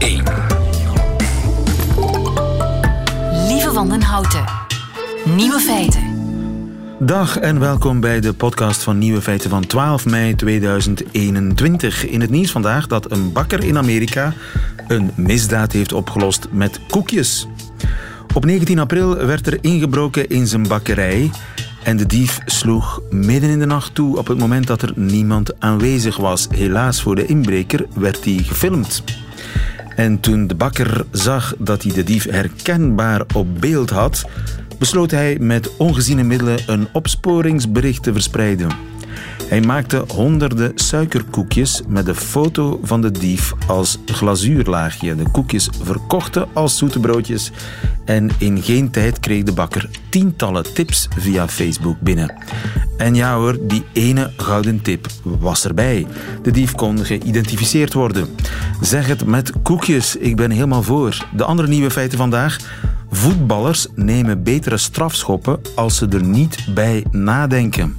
1. Lieve Wandenhouten. Nieuwe feiten. Dag en welkom bij de podcast van Nieuwe Feiten van 12 mei 2021. In het nieuws vandaag dat een bakker in Amerika een misdaad heeft opgelost met koekjes. Op 19 april werd er ingebroken in zijn bakkerij en de dief sloeg midden in de nacht toe op het moment dat er niemand aanwezig was. Helaas voor de inbreker werd hij gefilmd. En toen de bakker zag dat hij de dief herkenbaar op beeld had, besloot hij met ongeziene middelen een opsporingsbericht te verspreiden. Hij maakte honderden suikerkoekjes met de foto van de dief als glazuurlaagje. De koekjes verkochten als zoete broodjes en in geen tijd kreeg de bakker tientallen tips via Facebook binnen. En ja hoor, die ene gouden tip was erbij. De dief kon geïdentificeerd worden. Zeg het met koekjes, ik ben helemaal voor. De andere nieuwe feiten vandaag. Voetballers nemen betere strafschoppen als ze er niet bij nadenken.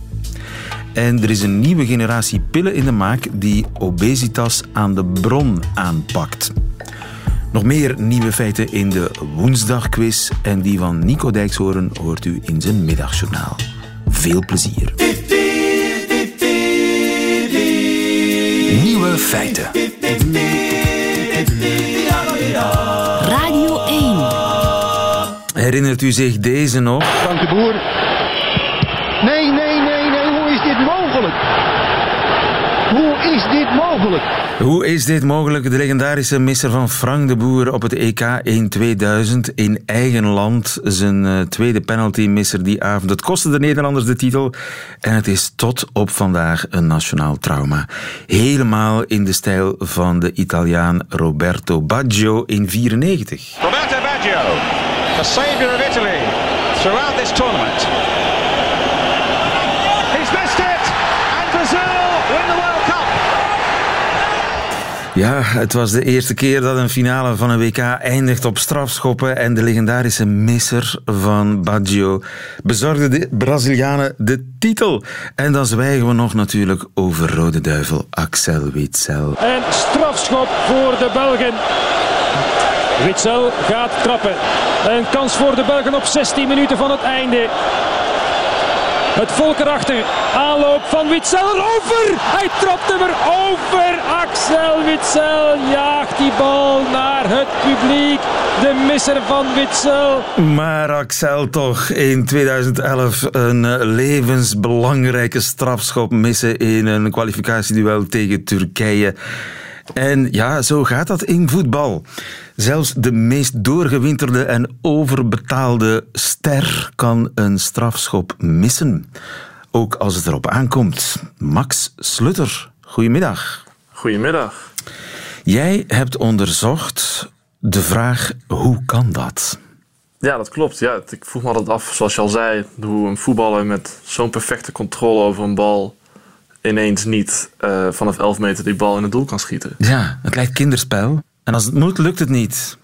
En er is een nieuwe generatie pillen in de maak die obesitas aan de bron aanpakt. Nog meer nieuwe feiten in de woensdagquiz en die van Nico Dijkshoorn hoort u in zijn middagjournaal. Veel plezier. Nieuwe feiten. Radio 1. Herinnert u zich deze nog? Frank de Boer. Nee, nee, nee, nee. Hoe is dit mogelijk? Hoe is dit mogelijk? Hoe is dit mogelijk? De legendarische misser van Frank de Boer op het EK in 2000 in eigen land. Zijn eh, tweede penalty-misser die avond. Het kostte de Nederlanders de titel en het is tot op vandaag een nationaal trauma. Helemaal in de stijl van de Italiaan Roberto Baggio in 94. Roberto Baggio, the saviour of Italy throughout this tournament. Ja, het was de eerste keer dat een finale van een WK eindigt op strafschoppen en de legendarische misser van Baggio bezorgde de Brazilianen de titel. En dan zwijgen we nog natuurlijk over Rode Duivel Axel Witsel. En strafschop voor de Belgen. Witsel gaat trappen. Een kans voor de Belgen op 16 minuten van het einde. Het volk erachter. Aanloop van Witsel erover. Hij trapt hem erover. Axel Witsel jaagt die bal naar het publiek. De misser van Witsel. Maar Axel toch in 2011 een levensbelangrijke strafschop missen in een kwalificatieduel tegen Turkije. En ja, zo gaat dat in voetbal. Zelfs de meest doorgewinterde en overbetaalde ster kan een strafschop missen. Ook als het erop aankomt. Max Slutter, goedemiddag. Goedemiddag. Jij hebt onderzocht de vraag hoe kan dat? Ja, dat klopt. Ja, ik vroeg me altijd af, zoals je al zei, hoe een voetballer met zo'n perfecte controle over een bal ineens niet eh, vanaf 11 meter die bal in het doel kan schieten. Ja, het lijkt kinderspel. En als het moet, lukt het niet.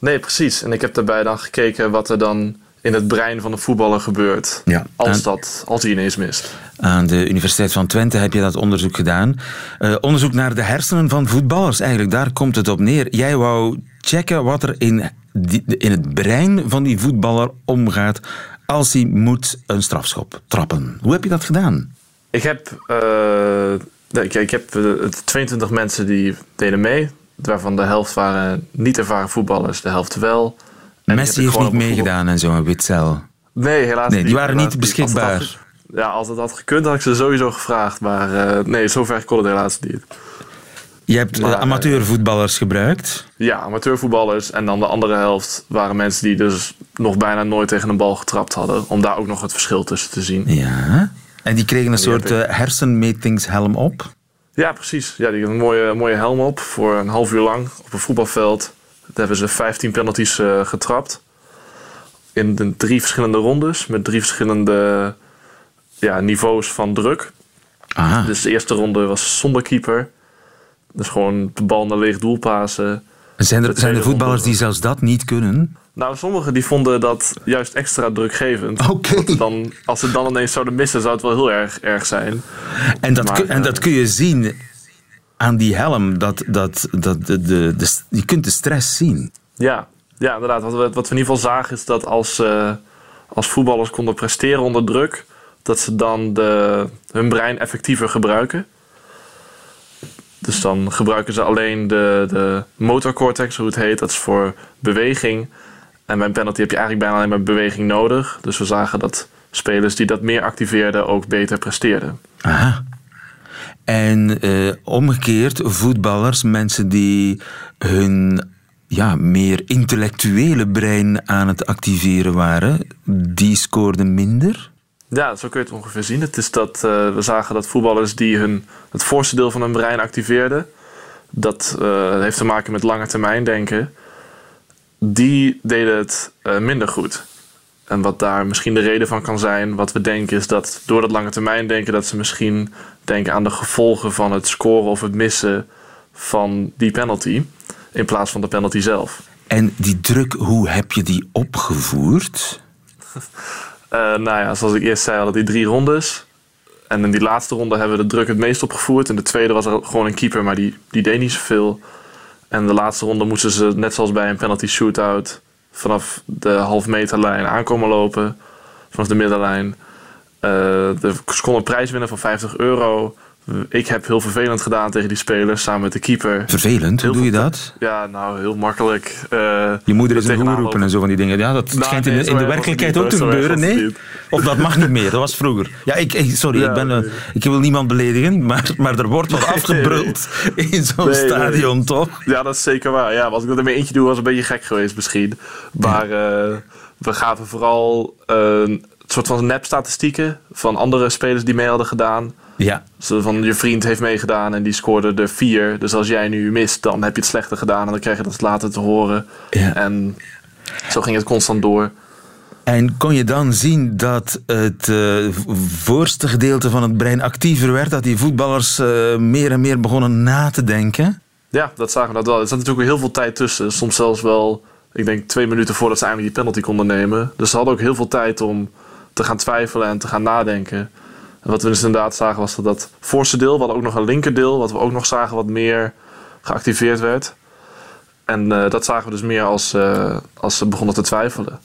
Nee, precies. En ik heb daarbij dan gekeken wat er dan in het brein van een voetballer gebeurt Ja. als, dat, als hij ineens mist. Aan de Universiteit van Twente heb je dat onderzoek gedaan. Eh, onderzoek naar de hersenen van voetballers, eigenlijk. Daar komt het op neer. Jij wou checken wat er in, die- in het brein van die voetballer omgaat als hij moet een strafschop trappen. Hoe heb je dat gedaan? Ik heb, eh, ik, ik heb eh, 22 mensen die deden mee, waarvan de helft waren niet ervaren voetballers, de helft wel. En Messi heeft niet meegedaan en zo, een Witzel. Nee, helaas Nee, die waren niet beschikbaar. Als had, ja, als het had gekund, had ik ze sowieso gevraagd. Maar eh, nee, zover kon het helaas niet. Je hebt eh, Maar, eh, amateurvoetballers gebruikt. Ja, amateurvoetballers. En dan de andere helft waren mensen die dus nog bijna nooit tegen een bal getrapt hadden. Om daar ook nog het verschil tussen te zien. Ja. En die kregen een soort eh, hersenmetingshelm op. Ja, precies. Ja, die een mooie, mooie helm op voor een half uur lang op een voetbalveld. Daar hebben ze 15 penalties eh, getrapt. In de drie verschillende rondes met drie verschillende ja, niveaus van druk. Aha. Dus de eerste ronde was zonder keeper. Dus gewoon de bal naar leeg doel pasen. zijn er, zijn er voetballers ronde- die zelfs dat niet kunnen? Nou, sommigen die vonden dat juist extra drukgevend. Oké. Dan, als ze dan ineens zouden missen, zou het wel heel erg erg zijn. En dat, Maar, kun, en eh, dat kun je zien aan die helm. Dat, dat, dat, de, de, de, je kunt de stress zien. Ja, ja inderdaad. Wat we, wat we in ieder geval zagen is dat als, uh, als voetballers konden presteren onder druk, dat ze dan de, hun brein effectiever gebruiken. Dus dan gebruiken ze alleen de, de motorcortex, hoe het heet. Dat is voor beweging. En bij een penalty heb je eigenlijk bijna alleen maar beweging nodig. Dus we zagen dat spelers die dat meer activeerden ook beter presteerden. Aha. En uh, omgekeerd, voetballers, mensen die hun ja, meer intellectuele brein aan het activeren waren, die scoorden minder? Ja, zo kun je het ongeveer zien. Het is dat, uh, we zagen dat voetballers die hun, het voorste deel van hun brein activeerden, dat uh, heeft te maken met lange termijn denken, die deden het uh, minder goed. En wat daar misschien de reden van kan zijn, wat we denken, is dat door dat lange termijn denken, dat ze misschien denken aan de gevolgen van het scoren of het missen van die penalty, in plaats van de penalty zelf. En die druk, hoe heb je die opgevoerd? Uh, nou ja, zoals ik eerst zei, hadden die drie rondes. En in die laatste ronde hebben we de druk het meest opgevoerd. In de tweede was er gewoon een keeper, maar die, die deed niet zoveel. En de laatste ronde moesten ze, net zoals bij een penalty shootout, vanaf de half meterlijn aankomen lopen. Vanaf de middenlijn. De, ze konden een prijs winnen van 50 euro. Ik heb heel vervelend gedaan tegen die spelers samen met de keeper. Vervelend? Hoe doe je dat? Ja, nou, heel makkelijk. Uh, je moeder is een hoer roepen en zo van die dingen. Ja, dat nou, schijnt nee, in, de, in de werkelijkheid ook te gebeuren, nee? Of dat mag niet meer, dat was vroeger. Ja, ik, sorry, ja, ik, ben, nee. ik wil niemand beledigen, maar, maar er wordt wat afgebruld in zo'n stadion, toch? Ja, dat is zeker waar. Ja, als ik dat in mijn eentje doe, was een beetje gek geweest misschien. Maar uh, we gaven vooral een soort van nep-statistieken van andere spelers die mee hadden gedaan. Ja. Zo van je vriend heeft meegedaan en die scoorde er vier. Dus als jij nu mist, dan heb je het slechter gedaan en dan krijg je dat later te horen. Ja. En zo ging het constant door. En kon je dan zien dat het uh, voorste gedeelte van het brein actiever werd? Dat die voetballers uh, meer en meer begonnen na te denken? Ja, dat zagen we dat wel. Er zat natuurlijk heel veel tijd tussen. Soms zelfs wel, ik denk twee minuten voordat ze eindelijk die penalty konden nemen. Dus ze hadden ook heel veel tijd om te gaan twijfelen en te gaan nadenken. Wat we dus inderdaad zagen was dat dat voorste deel, we hadden ook nog een linkerdeel, wat we ook nog zagen wat meer geactiveerd werd. En uh, dat zagen we dus meer als, uh, als ze begonnen te twijfelen.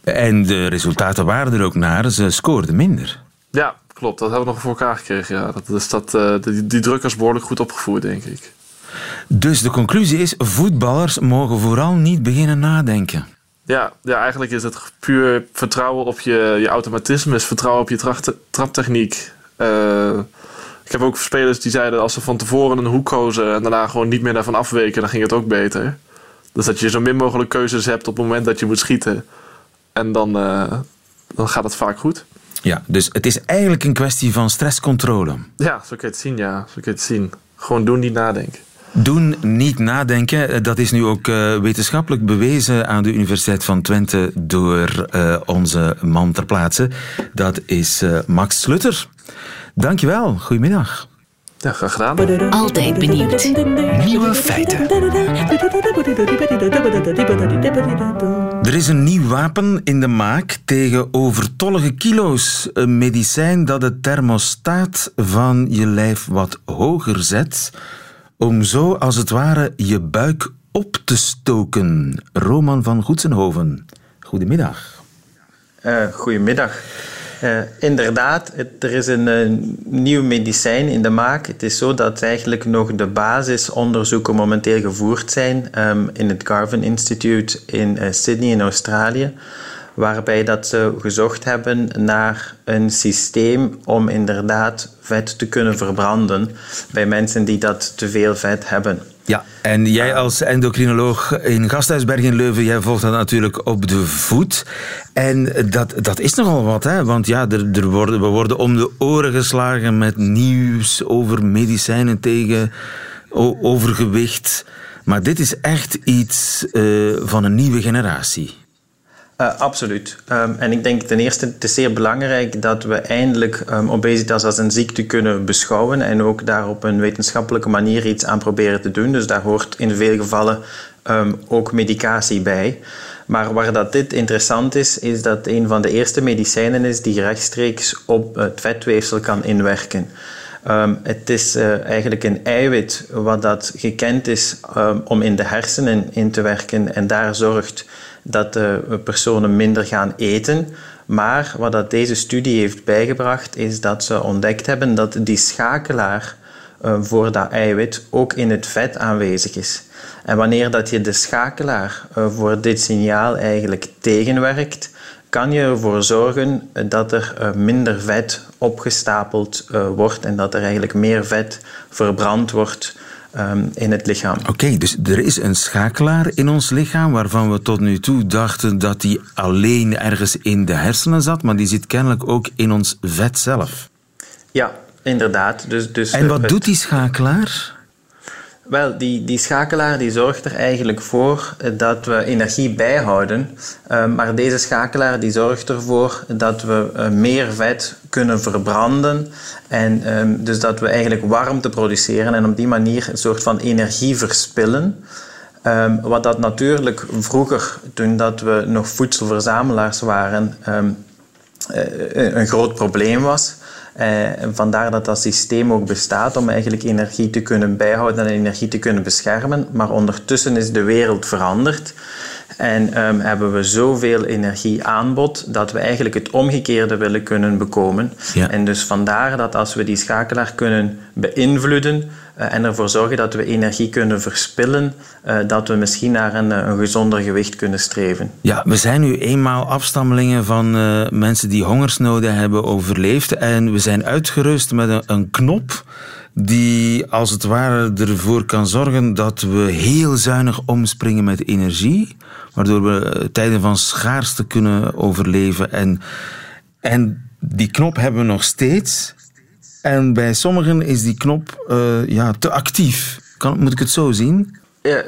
En de resultaten waren er ook naar, ze scoorden minder. Ja, klopt. Dat hebben we nog voor elkaar gekregen. Ja. Dat, dus dat, uh, die, die druk is behoorlijk goed opgevoerd, denk ik. Dus de conclusie is, voetballers mogen vooral niet beginnen nadenken. Ja, ja, eigenlijk is het puur vertrouwen op je, je vertrouwen op je tracht, traptechniek. Uh, ik heb ook spelers die zeiden als ze van tevoren een hoek kozen en daarna gewoon niet meer daarvan afweken, dan ging het ook beter. Dus dat je zo min mogelijk keuzes hebt op het moment dat je moet schieten. En dan, uh, dan gaat het vaak goed. Ja, dus het is eigenlijk een kwestie van stresscontrole. Ja, zo kun je het zien, ja. Zo kun je het zien. Gewoon doen, niet nadenken. Doen, niet nadenken. Dat is nu ook uh, wetenschappelijk bewezen aan de Universiteit van Twente door uh, onze man ter plaatse. Dat is uh, Max Slutter. Dankjewel. Goedemiddag. Ja, graag gedaan. Altijd benieuwd. Nieuwe feiten. Er is een nieuw wapen in de maak tegen overtollige kilo's. Een medicijn dat de thermostaat van je lijf wat hoger zet om zo als het ware je buik op te stoken. Roman van Goetsenhoven, goedemiddag. Uh, goedemiddag. Uh, inderdaad, er is een, een, nieuw medicijn in de maak. Het is zo dat eigenlijk nog de basisonderzoeken momenteel gevoerd zijn um, in het Garvan Institute in Sydney in Australië waarbij dat ze gezocht hebben naar een systeem om inderdaad vet te kunnen verbranden bij mensen die dat te veel vet hebben. Ja, en jij als endocrinoloog in Gasthuisberg in Leuven, jij volgt dat natuurlijk op de voet. En dat, dat is nogal wat, hè? want ja, er, er worden, we worden om de oren geslagen met nieuws over medicijnen tegen overgewicht. Maar dit is echt iets uh, van een nieuwe generatie. Uh, absoluut. Um, en ik denk ten eerste, het is zeer belangrijk dat we eindelijk um, obesitas als een ziekte kunnen beschouwen en ook daar op een wetenschappelijke manier iets aan proberen te doen. Dus daar hoort in veel gevallen um, ook medicatie bij. Maar waar dat dit interessant is, is dat een van de eerste medicijnen is die rechtstreeks op het vetweefsel kan inwerken. Ehm, het is uh, eigenlijk een eiwit wat dat gekend is om in de hersenen in te werken en daar zorgt dat de personen minder gaan eten. Maar wat dat deze studie heeft bijgebracht is dat ze ontdekt hebben dat die schakelaar uh, voor dat eiwit ook in het vet aanwezig is. En wanneer dat je de schakelaar uh, voor dit signaal eigenlijk tegenwerkt, kan je ervoor zorgen dat er minder vet opgestapeld wordt en dat er eigenlijk meer vet verbrand wordt um, in het lichaam. Oké, dus er is een schakelaar in ons lichaam waarvan we tot nu toe dachten dat die alleen ergens in de hersenen zat, maar die zit kennelijk ook in ons vet zelf. Ja, inderdaad. Dus, dus en wat doet die schakelaar? Wel, die, die schakelaar die zorgt er eigenlijk voor dat we energie bijhouden. Uh, maar deze schakelaar die zorgt ervoor dat we uh, meer vet kunnen verbranden. En um, dus dat we eigenlijk warmte produceren en op die manier een soort van energie verspillen. Um, wat dat natuurlijk vroeger, toen dat we nog voedselverzamelaars waren, um, een groot probleem was. Eh, en vandaar dat dat systeem ook bestaat om eigenlijk energie te kunnen bijhouden en energie te kunnen beschermen. Maar ondertussen is de wereld veranderd. En um, hebben we zoveel energieaanbod dat we eigenlijk het omgekeerde willen kunnen bekomen. Ja. En dus vandaar dat als we die schakelaar kunnen beïnvloeden en ervoor zorgen dat we energie kunnen verspillen, uh, dat we misschien naar een, een gezonder gewicht kunnen streven. Ja, we zijn nu eenmaal afstammelingen van mensen die hongersnoden hebben overleefd en we zijn uitgerust met een, een knop die als het ware ervoor kan zorgen dat we heel zuinig omspringen met energie, waardoor we tijden van schaarste kunnen overleven. En, en die knop hebben we nog steeds. En bij sommigen is die knop uh, ja, te actief. Kan, moet ik het zo zien? Ja,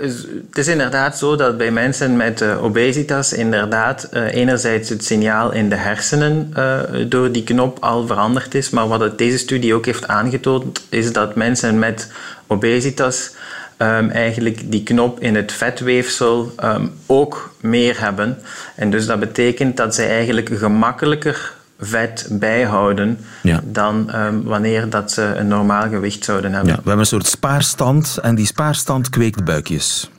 het is inderdaad zo dat bij mensen met uh, obesitas inderdaad uh, enerzijds het signaal in de hersenen door die knop al veranderd is, maar wat deze studie ook heeft aangetoond is dat mensen met obesitas um, eigenlijk die knop in het vetweefsel um, ook meer hebben. En dus dat betekent dat zij eigenlijk gemakkelijker vet bijhouden ja. dan um, wanneer dat ze een normaal gewicht zouden hebben. Ja, we hebben een soort spaarstand en die spaarstand kweekt buikjes.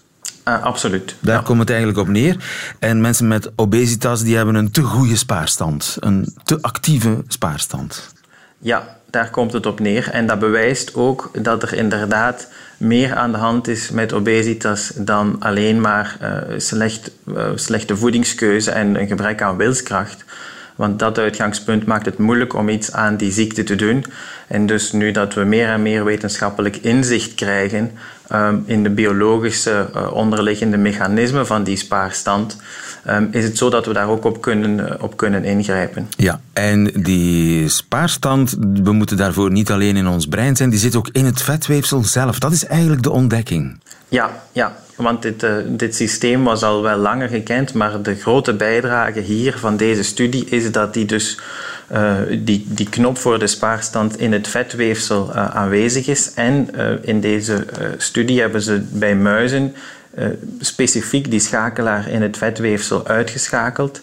Uh, absoluut. Daar ja. komt het eigenlijk op neer. En mensen met obesitas die hebben een te goede spaarstand. Een te actieve spaarstand. Ja, daar komt het op neer. En dat bewijst ook dat er inderdaad meer aan de hand is met obesitas dan alleen maar uh, slecht, uh, slechte voedingskeuze en een gebrek aan wilskracht. Want dat uitgangspunt maakt het moeilijk om iets aan die ziekte te doen. En dus nu dat we meer en meer wetenschappelijk inzicht krijgen um, in de biologische uh, onderliggende mechanismen van die spaarstand, um, is het zo dat we daar ook op kunnen, uh, op kunnen ingrijpen. Ja, en die spaarstand, we moeten daarvoor niet alleen in ons brein zijn, die zit ook in het vetweefsel zelf. Dat is eigenlijk de ontdekking. Ja, ja, want dit, uh, dit systeem was al wel langer gekend, maar de grote bijdrage hier van deze studie is dat die dus uh, die, die knop voor de spaarstand in het vetweefsel uh, aanwezig is. En in deze studie hebben ze bij muizen specifiek die schakelaar in het vetweefsel uitgeschakeld.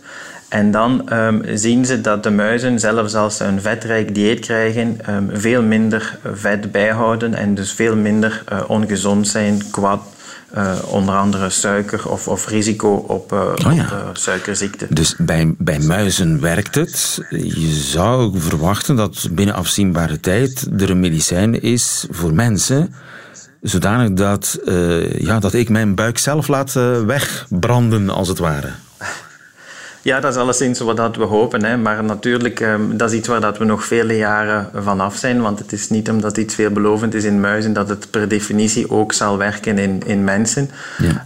En dan um, zien ze dat de muizen, zelfs als ze een vetrijk dieet krijgen, um, veel minder vet bijhouden en dus veel minder ongezond zijn qua uh, onder andere suiker of, of risico op, uh, oh ja. op suikerziekte. Dus bij, bij muizen werkt het. Je zou verwachten dat binnen afzienbare tijd er een medicijn is voor mensen zodanig dat, ja, dat ik mijn buik zelf laat wegbranden, als het ware. Ja, dat is alleszins wat we hopen. Hè. Maar natuurlijk, um, dat is iets waar dat we nog vele jaren van af zijn. Want het is niet omdat iets veelbelovend is in muizen dat het per definitie ook zal werken in, in mensen.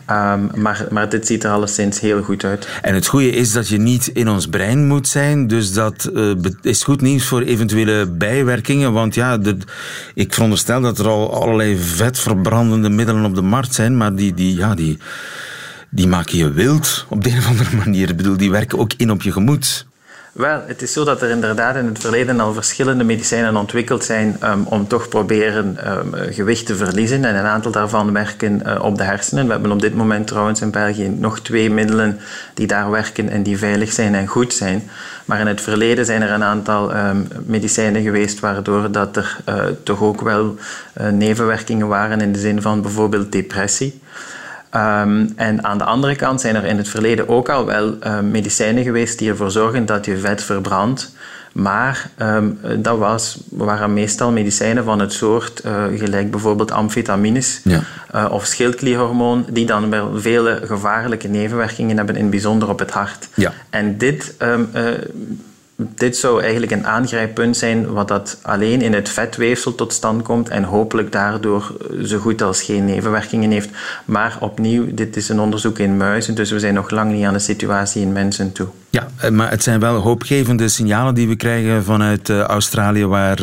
Ja. Um, maar, maar dit ziet er alleszins heel goed uit. En het goede is dat je niet in ons brein moet zijn. Dus dat uh, is goed nieuws voor eventuele bijwerkingen. Want ja, de, ik veronderstel dat er al allerlei vetverbrandende middelen op de markt zijn. Maar die, die, ja, die die maken je wild op de een of andere manier. Ik bedoel, die werken ook in op je gemoed. Wel, het is zo dat er inderdaad in het verleden al verschillende medicijnen ontwikkeld zijn um, om toch proberen um, gewicht te verliezen. En een aantal daarvan werken uh, op de hersenen. We hebben op dit moment trouwens in België nog twee middelen die daar werken en die veilig zijn en goed zijn. Maar in het verleden zijn er een aantal um, medicijnen geweest waardoor dat er uh, toch ook wel uh, nevenwerkingen waren in de zin van bijvoorbeeld depressie. Um, en aan de andere kant zijn er in het verleden ook al wel uh, medicijnen geweest die ervoor zorgen dat je vet verbrandt. Maar um, dat was, waren meestal medicijnen van het soort, uh, gelijk bijvoorbeeld amfetamines ja. uh, of schildklierhormoon, die dan wel vele gevaarlijke nevenwerkingen hebben, in bijzonder op het hart. Ja. En dit um, dit zou eigenlijk een aangrijppunt zijn wat dat alleen in het vetweefsel tot stand komt en hopelijk daardoor zo goed als geen nevenwerkingen heeft. Maar opnieuw, dit is een onderzoek in muizen, dus we zijn nog lang niet aan de situatie in mensen toe. Ja, eh, maar het zijn wel hoopgevende signalen die we krijgen vanuit uh, Australië, waar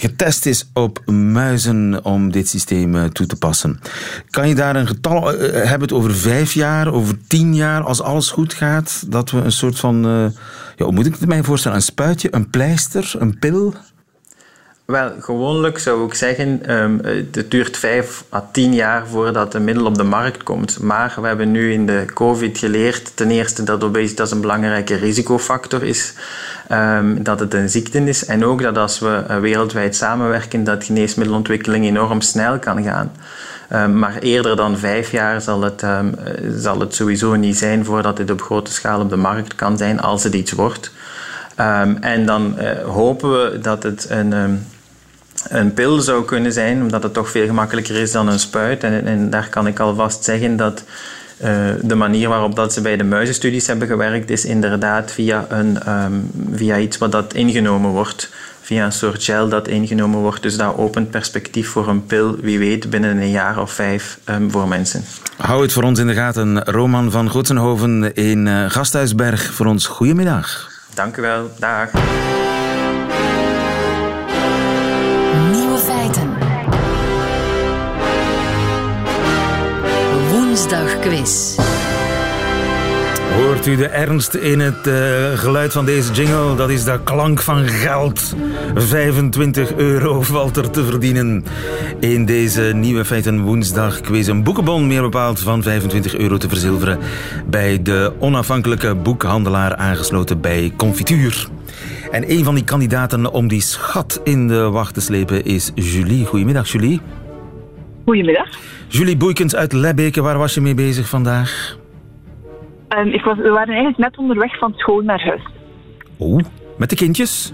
getest is op muizen om dit systeem toe te passen. Kan je daar een getal hebben het over vijf jaar, over tien jaar, als alles goed gaat, dat we een soort van ja, moet ik het mij voorstellen? Een spuitje, een pleister, een pil? Wel, gewoonlijk zou ik zeggen, um, het duurt vijf à tien jaar voordat een middel op de markt komt. Maar we hebben nu in de COVID geleerd, ten eerste dat obesitas een belangrijke risicofactor is, um, dat het een ziekte is en ook dat als we uh, wereldwijd samenwerken, dat geneesmiddelontwikkeling enorm snel kan gaan. Um, maar eerder dan vijf jaar zal het, um, zal het sowieso niet zijn voordat dit op grote schaal op de markt kan zijn, als het iets wordt. Um, en dan uh, hopen we dat het een, een pil zou kunnen zijn, omdat het toch veel gemakkelijker is dan een spuit. En, en daar kan ik alvast zeggen dat uh, de manier waarop dat ze bij de muizenstudies hebben gewerkt, is inderdaad via, een, via iets wat dat ingenomen wordt via een soort gel dat ingenomen wordt. Dus dat opent perspectief voor een pil, wie weet, binnen een jaar of vijf um, voor mensen. Hou het voor ons in de gaten. Roman van Gotsenhoven in uh, Gasthuisberg. Voor ons, goedemiddag. Dank u wel. Dag. Nieuwe feiten. Woensdag quiz. Hoort u de ernst in het uh, geluid van deze jingle? Dat is de klank van geld. 25 euro valt er te verdienen in deze nieuwe feiten woensdag quiz. Een boekenbon, meer bepaald, van 25 euro te verzilveren bij de onafhankelijke boekhandelaar aangesloten bij Confituur. En een van die kandidaten om die schat in de wacht te slepen is Julie. Goedemiddag, Julie. Goedemiddag. Julie Boeikens uit Lebbeke, waar was je mee bezig vandaag? Um, ik was, we waren eigenlijk net onderweg van school naar huis. Oeh, met de kindjes?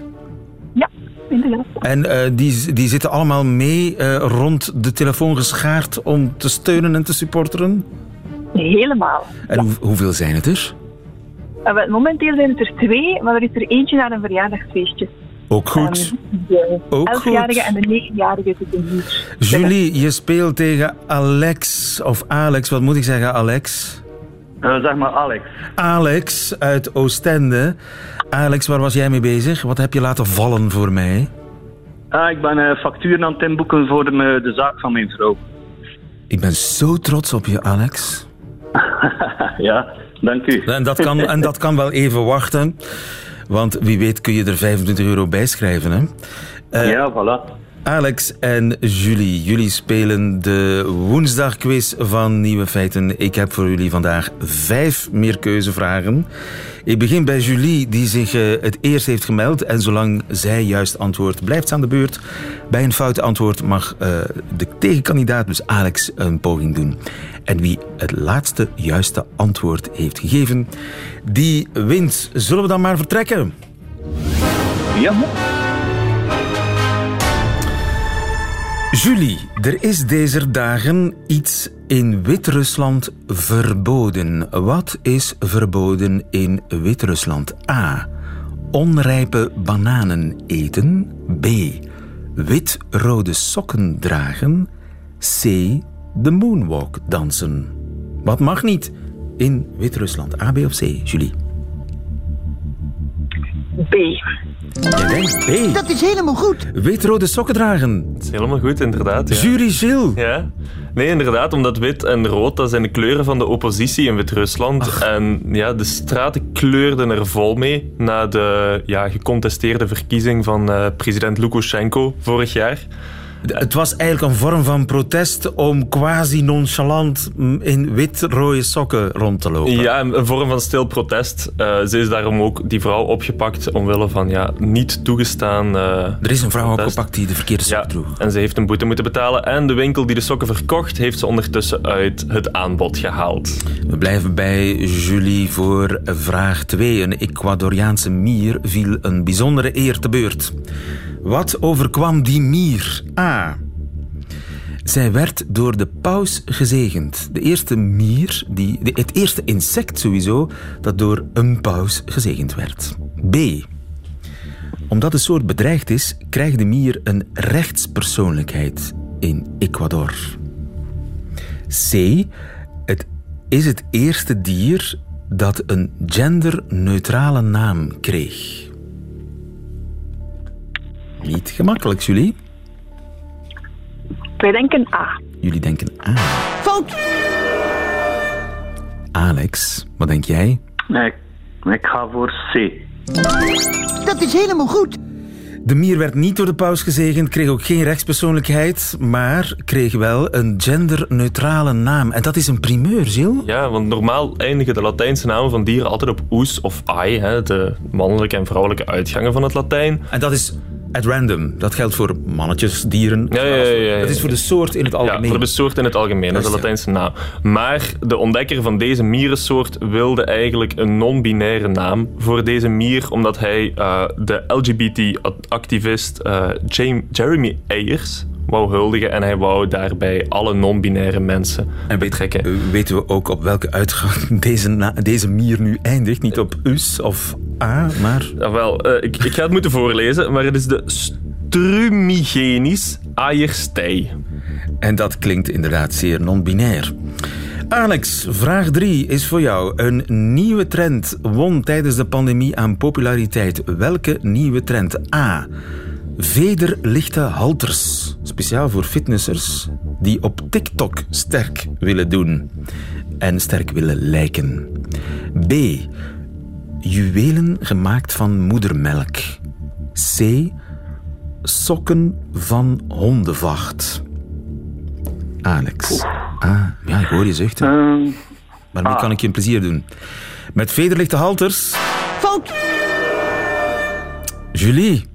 Ja, inderdaad. En uh, die, die zitten allemaal mee uh, rond de telefoon geschaard om te steunen en te supporteren? Helemaal. En ja. hoe, hoeveel zijn het er? Uh, momenteel zijn het er twee, maar er is er eentje naar een verjaardagsfeestje. Ook goed. Um, de Ook elfjarige goed. en de negenjarige zitten hier. Julie, je speelt tegen Alex, of Alex, wat moet ik zeggen, Alex? Uh, zeg maar Alex. Alex uit Oostende. Alex, waar was jij mee bezig? Wat heb je laten vallen voor mij? Uh, ik ben uh, facturen aan het inboeken voor de, de zaak van mijn vrouw. Ik ben zo trots op je, Alex. ja, dank u. En dat, kan, en dat kan wel even wachten. Want wie weet kun je er 25 euro bij schrijven. Hè? Uh, ja, voilà. Alex en Julie, jullie spelen de woensdagquiz van Nieuwe Feiten. Ik heb voor jullie vandaag vijf meerkeuzevragen. Ik begin bij Julie, die zich uh, het eerst heeft gemeld. En zolang zij juist antwoordt, blijft ze aan de beurt. Bij een fout antwoord mag uh, de tegenkandidaat, dus Alex, een poging doen. En wie het laatste juiste antwoord heeft gegeven, die wint. Zullen we dan maar vertrekken? Ja. Julie, er is deze dagen iets in Wit-Rusland verboden. Wat is verboden in Wit-Rusland? A. Onrijpe bananen eten. B. Wit-rode sokken dragen. C. De moonwalk dansen. Wat mag niet in Wit-Rusland? A, B of C, Julie? B. Denkt B. Dat is helemaal goed. Wit-rode sokken dragen. Dat is helemaal goed, inderdaad. Ja. Jury Gilles. Ja. Nee, inderdaad, omdat wit en rood, dat zijn de kleuren van de oppositie in Wit-Rusland. En ja, de straten kleurden er vol mee na de ja, gecontesteerde verkiezing van eh, president Lukashenko vorig jaar. Het was eigenlijk een vorm van protest om quasi nonchalant in wit-rode sokken rond te lopen. Ja, een vorm van stil protest. Eh, ze is daarom ook die vrouw opgepakt omwille van ja, niet toegestaan. eh, Er is een vrouw protest. opgepakt die de verkeerde sok Ja, droeg. en ze heeft een boete moeten betalen. En de winkel die de sokken verkocht, heeft ze ondertussen uit het aanbod gehaald. We blijven bij Julie voor vraag 2. Een Ecuadoriaanse mier viel een bijzondere eer te beurt. Wat overkwam die mier? A. Zij werd door de paus gezegend. De eerste mier, die, het eerste insect sowieso, dat door een paus gezegend werd. B. Omdat de soort bedreigd is, krijgt de mier een rechtspersoonlijkheid in Ecuador. C. Het is het eerste dier dat een genderneutrale naam kreeg. Niet gemakkelijk, jullie. Wij denken A. Jullie denken A. Fout. Alex, wat denk jij? Nee, ik, ga voor C. Dat is helemaal goed. De mier werd niet door de paus gezegend, kreeg ook geen rechtspersoonlijkheid, maar kreeg wel een genderneutrale naam. En dat is een primeur, Gilles. Ja, want normaal eindigen de Latijnse namen van dieren altijd op oes of ai, hè, de mannelijke en vrouwelijke uitgangen van het Latijn. En dat is at random. Dat geldt voor mannetjes, dieren. Ja, ja, ja. Dat is voor de soort in het algemeen. Ja, voor de soort in het algemeen, dat is de Latijnse naam. Maar de ontdekker van deze mierensoort wilde eigenlijk een non-binaire naam voor deze mier, omdat hij eh, de LGBT-activist eh, Jeremy Ayers wou huldigen en hij wou daarbij alle non-binaire mensen En weet, betrekken. eh, weten we ook op welke uitgang deze, deze mier nu eindigt? Niet op us of a, maar... Wel, eh, ik, ik ga het moeten voorlezen, maar het is de Strumigenis aierstei. En dat klinkt inderdaad zeer non-binair. Alex, vraag 3 is voor jou. Een nieuwe trend won tijdens de pandemie aan populariteit. Welke nieuwe trend? A. Vederlichte halters. Speciaal voor fitnessers die op TikTok sterk willen doen. En sterk willen lijken. B. Juwelen gemaakt van moedermelk. C. Sokken van hondenvacht. Alex. Ah, ja, ik hoor je zuchten. Ehm, Maar nu kan ik je een plezier doen. Met vederlichte halters. Fout. Julie,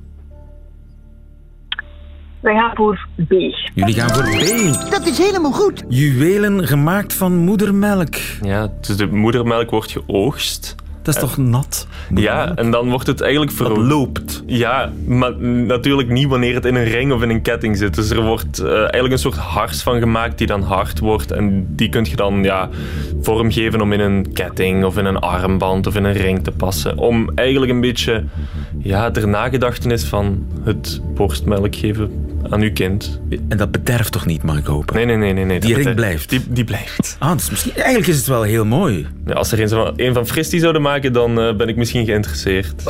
Wij gaan voor B. jullie gaan voor B. Dat is helemaal goed. Juwelen gemaakt van moedermelk. Ja, dus de moedermelk wordt geoogst. Dat is toch nat? Ja, en dan wordt het eigenlijk verloopt. Ja, maar natuurlijk niet wanneer het in een ring of in een ketting zit. Dus er wordt eh, eigenlijk een soort hars van gemaakt die dan hard wordt. En die kun je dan ja, vormgeven om in een ketting of in een armband of in een ring te passen. Om eigenlijk een beetje ja, ter nagedachtenis van het borstmelk geven aan uw kind. En dat bederft toch niet, mag ik hopen? Nee, nee, nee. nee, nee. Die ring blijft. Die, die blijft. Ah, dus misschien, eigenlijk is het wel heel mooi. Ja, als er een van, een van Fristie zouden maken, dan eh, ben ik misschien geïnteresseerd.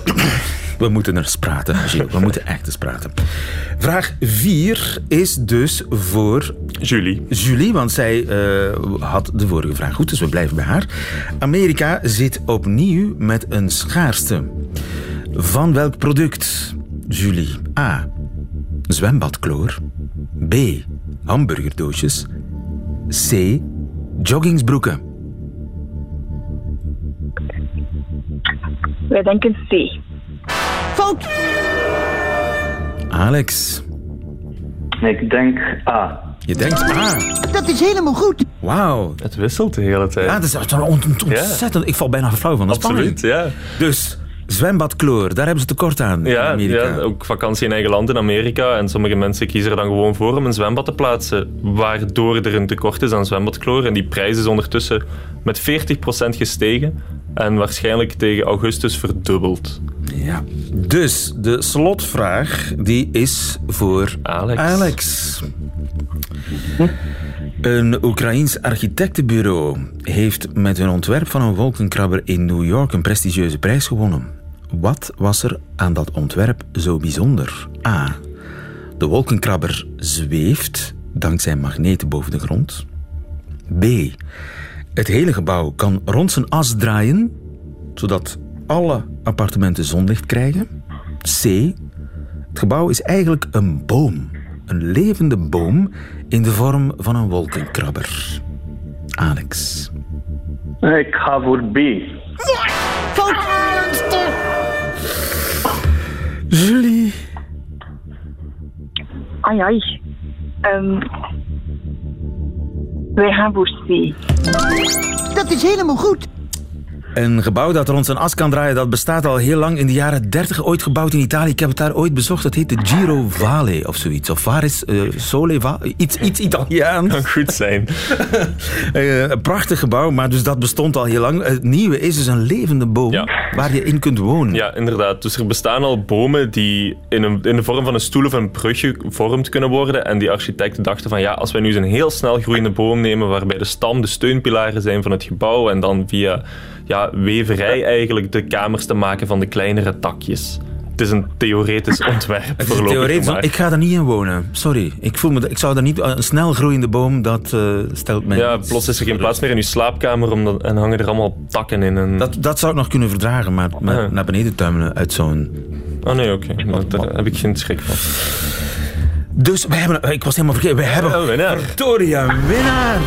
We moeten eens praten, Gilles. We moeten echt eens praten. Vraag 4 is dus voor Julie. Julie, want zij eh, had de vorige vraag goed, dus we blijven bij haar. Amerika zit opnieuw met een schaarste. Van welk product? Julie. A. Zwembadkloor. B. Hamburgerdoosjes. C. Joggingsbroeken. Wij denken C. Fout. Alex, ik denk A. je denkt A. Dat is helemaal goed. Wauw. Het wisselt de hele tijd. Ja, dat is ontzettend. Ik val bijna flauw van de Absoluut, spanning. ja. Dus, zwembadkloor, daar hebben ze tekort aan in Ja, Amerika. ja, ook vakantie in eigen land in Amerika. En sommige mensen kiezen er dan gewoon voor om een zwembad te plaatsen. Waardoor er een tekort is aan zwembadkloor. En die prijs is ondertussen met 40% gestegen. En waarschijnlijk tegen augustus verdubbeld. Ja. Dus de slotvraag die is voor Alex. Alex. Een Oekraïns architectenbureau heeft met hun ontwerp van een wolkenkrabber in New York een prestigieuze prijs gewonnen. Wat was er aan dat ontwerp zo bijzonder? A. De wolkenkrabber zweeft dankzij magneten boven de grond. B. Het hele gebouw kan rond zijn as draaien, zodat alle appartementen zonlicht krijgen. C. Het gebouw is eigenlijk een boom. Een levende boom in de vorm van een wolkenkrabber. Alex. Ik ga voor B. Fout. Julie. Ai, ai. Ehm, wij gaan voor C. Dat is helemaal goed. Een gebouw dat rond zijn as kan draaien, dat bestaat al heel lang. In de jaren 30 ooit gebouwd in Italië. Ik heb het daar ooit bezocht. Dat heet de Giro Vale of zoiets. Of waar is uh, Sole Vale? Iets, iets Italiaans. Kan goed zijn. uh, een prachtig gebouw, maar dus dat bestond al heel lang. Het nieuwe is dus een levende boom Ja. waar je in kunt wonen. Ja, inderdaad. Dus er bestaan al bomen die in, een, in de vorm van een stoel of een brug gevormd kunnen worden. En die architecten dachten van ja, als wij nu eens een heel snel groeiende boom nemen waarbij de stam de steunpilaren zijn van het gebouw en dan via ja, weverij eigenlijk de kamers te maken van de kleinere takjes. Het is een theoretisch ontwerp. Voorlopig theoretisch, maar- ik ga er niet in wonen. Sorry. Ik, voel me, ik zou daar niet... Een snel groeiende boom, dat eh, stelt mij... Ja, plots is er geen plaats meer in je slaapkamer omdat, en hangen er allemaal takken in. En... Dat, dat zou ik nog kunnen verdragen, maar, maar Ja. naar beneden tuimelen uit zo'n... Oh nee, oké. Daar heb ik geen schrik van. Dus wij hebben... Ik was helemaal vergeten. Wij hebben... Oh, winnaar. Victoria, winnaar!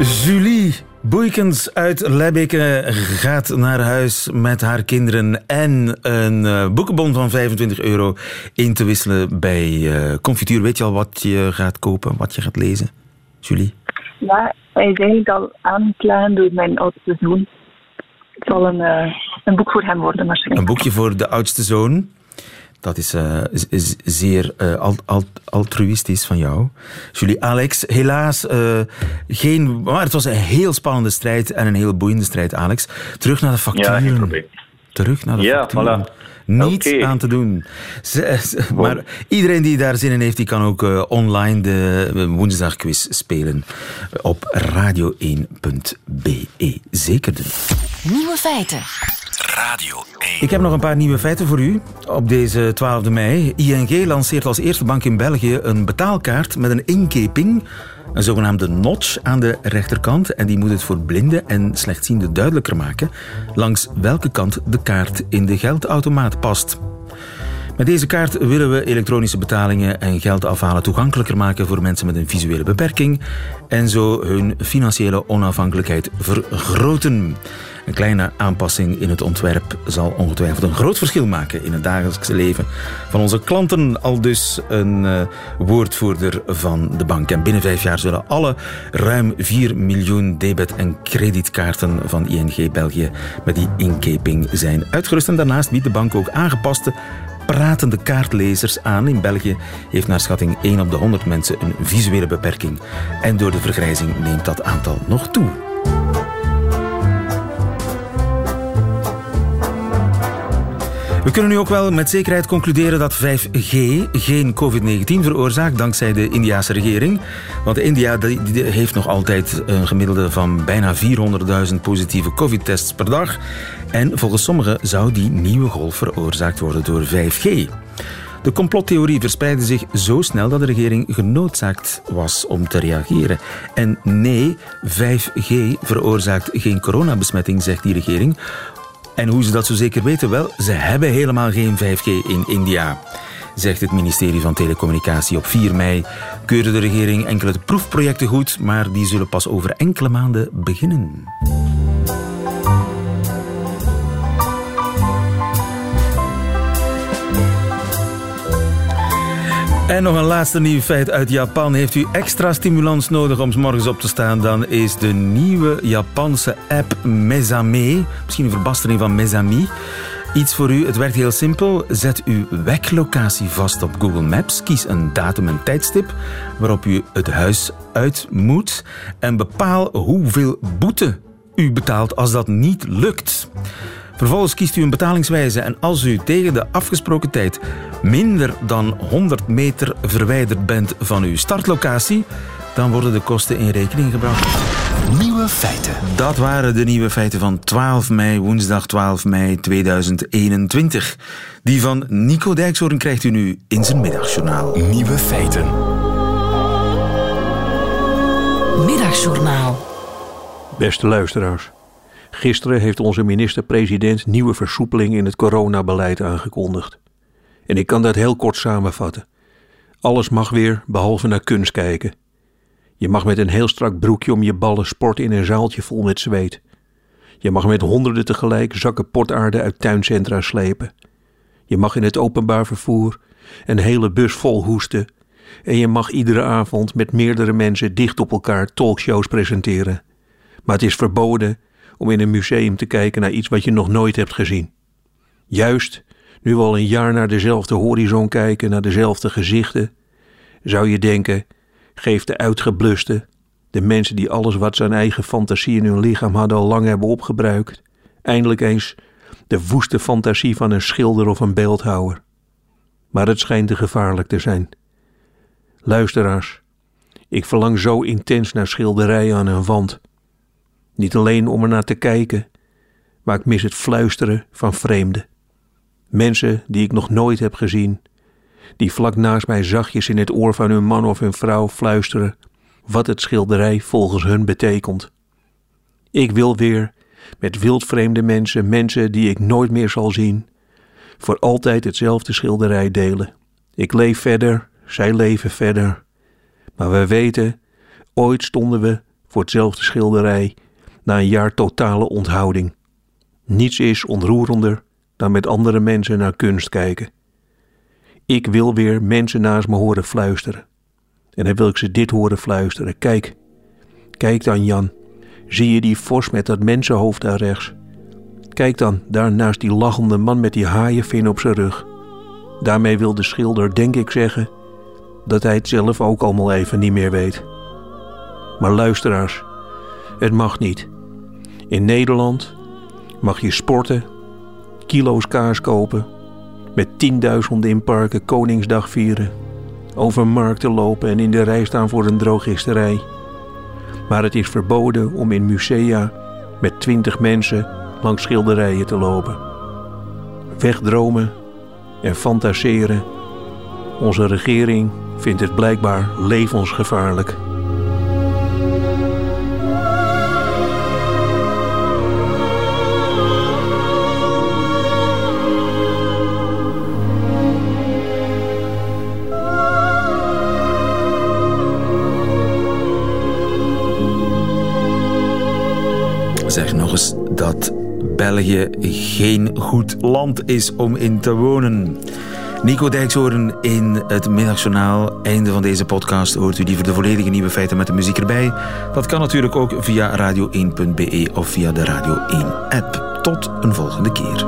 Julie Boeikens uit Lebbeke gaat naar huis met haar kinderen en een eh, boekenbon van 25 euro in te wisselen bij eh, Confituur. Weet je al wat je gaat kopen, wat je gaat lezen? Julie? Ja, hij is eigenlijk al aangeklaagd door mijn oudste zoon. Het zal een, eh, een boek voor hem worden waarschijnlijk. Een boekje voor de oudste zoon. Dat is, eh, is- is zeer eh, al- al- altruïstisch van jou. Julie, Alex, helaas eh, geen... Maar het was een heel spannende strijd en een heel boeiende strijd, Alex. Terug naar de facturen. Ja, geen probleem. Terug naar de Ja, facturen. voilà. Niets aan te doen. Maar iedereen die daar zin in heeft, die kan ook online de woensdagquiz spelen op radio1.be. Zeker doen. Nieuwe feiten. Ik heb nog een paar nieuwe feiten voor u. Op deze 12 mei. ING lanceert als eerste bank in België een betaalkaart met een inkeping. Een zogenaamde notch aan de rechterkant. En die moet het voor blinden en slechtzienden duidelijker maken langs welke kant de kaart in de geldautomaat past. Met deze kaart willen we elektronische betalingen en geld afhalen toegankelijker maken voor mensen met een visuele beperking en zo hun financiële onafhankelijkheid vergroten. Een kleine aanpassing in het ontwerp zal ongetwijfeld een groot verschil maken in het dagelijkse leven van onze klanten. Al dus een eh, woordvoerder van de bank. En binnen vijf jaar zullen alle ruim 4 miljoen debet- en creditkaarten van ING België met die inkeping zijn uitgerust. En daarnaast biedt de bank ook aangepaste pratende kaartlezers aan. In België heeft naar schatting 1 op de 100 mensen een visuele beperking. En door de vergrijzing neemt dat aantal nog toe. We kunnen nu ook wel met zekerheid concluderen dat 5G geen COVID-19 veroorzaakt dankzij de Indiase regering. Want India heeft nog altijd een gemiddelde van bijna 400.000 positieve COVID-tests per dag. En volgens sommigen zou die nieuwe golf veroorzaakt worden door 5G. De complottheorie verspreidde zich zo snel dat de regering genoodzaakt was om te reageren. En nee, 5G veroorzaakt geen coronabesmetting, zegt die regering. En hoe ze dat zo zeker weten? Wel, ze hebben helemaal geen 5G in India. Zegt het ministerie van Telecommunicatie. Op 4 mei keurde de regering enkele proefprojecten goed, maar die zullen pas over enkele maanden beginnen. En nog een laatste nieuw feit uit Japan. Heeft u extra stimulans nodig om 's morgens op te staan? Dan is de nieuwe Japanse app Mezame, misschien een verbastering van Mezami, iets voor u. Het werkt heel simpel. Zet uw weglocatie vast op Google Maps. Kies een datum en tijdstip waarop u het huis uit moet. En bepaal hoeveel boete u betaalt als dat niet lukt. Vervolgens kiest u een betalingswijze en als u tegen de afgesproken tijd minder dan 100 meter verwijderd bent van uw startlocatie, dan worden de kosten in rekening gebracht. Nieuwe feiten. Dat waren de nieuwe feiten van 12 mei, woensdag 12 mei 2021. Die van Nico Dijkshoorn krijgt u nu in zijn middagjournaal. Nieuwe feiten. Middagjournaal. Beste luisteraars. Gisteren heeft onze minister-president nieuwe versoepelingen in het coronabeleid aangekondigd. En ik kan dat heel kort samenvatten. Alles mag weer, behalve naar kunst kijken. Je mag met een heel strak broekje om je ballen sporten in een zaaltje vol met zweet. Je mag met honderden tegelijk zakken potaarde uit tuincentra slepen. Je mag in het openbaar vervoer een hele bus vol hoesten. En je mag iedere avond met meerdere mensen dicht op elkaar talkshows presenteren. Maar het is verboden om in een museum te kijken naar iets wat je nog nooit hebt gezien. Juist nu we al een jaar naar dezelfde horizon kijken, naar dezelfde gezichten, zou je denken: geef de uitgebluste, de mensen die alles wat zijn eigen fantasie in hun lichaam hadden al lang hebben opgebruikt, eindelijk eens de woeste fantasie van een schilder of een beeldhouwer. Maar het schijnt te gevaarlijk te zijn. Luisteraars, ik verlang zo intens naar schilderijen aan een wand. Niet alleen om er naar te kijken, maar ik mis het fluisteren van vreemden. Mensen die ik nog nooit heb gezien, die vlak naast mij zachtjes in het oor van hun man of hun vrouw fluisteren wat het schilderij volgens hun betekent. Ik wil weer met wildvreemde mensen, mensen die ik nooit meer zal zien, voor altijd hetzelfde schilderij delen. Ik leef verder, zij leven verder. Maar we weten, ooit stonden we voor hetzelfde schilderij na een jaar totale onthouding. Niets is ontroerender dan met andere mensen naar kunst kijken. Ik wil weer mensen naast me horen fluisteren. En dan wil ik ze dit horen fluisteren. Kijk, kijk dan Jan. Zie je die vos met dat mensenhoofd daar rechts? Kijk dan, daar naast die lachende man met die haaienvin op zijn rug. Daarmee wil de schilder denk ik zeggen dat hij het zelf ook allemaal even niet meer weet. Maar luisteraars, het mag niet. In Nederland mag je sporten, kilo's kaas kopen, met tienduizenden in parken Koningsdag vieren, over markten lopen en in de rij staan voor een drogisterij. Maar het is verboden om in musea met twintig mensen langs schilderijen te lopen. Wegdromen en fantaseren. Onze regering vindt het blijkbaar levensgevaarlijk. Dat België geen goed land is om in te wonen. Nico Dijkshoorn in het middagjournaal. Einde van deze podcast hoort u liever de volledige nieuwe feiten met de muziek erbij. Dat kan natuurlijk ook via radio1.be of via de Radio 1 app. Tot een volgende keer.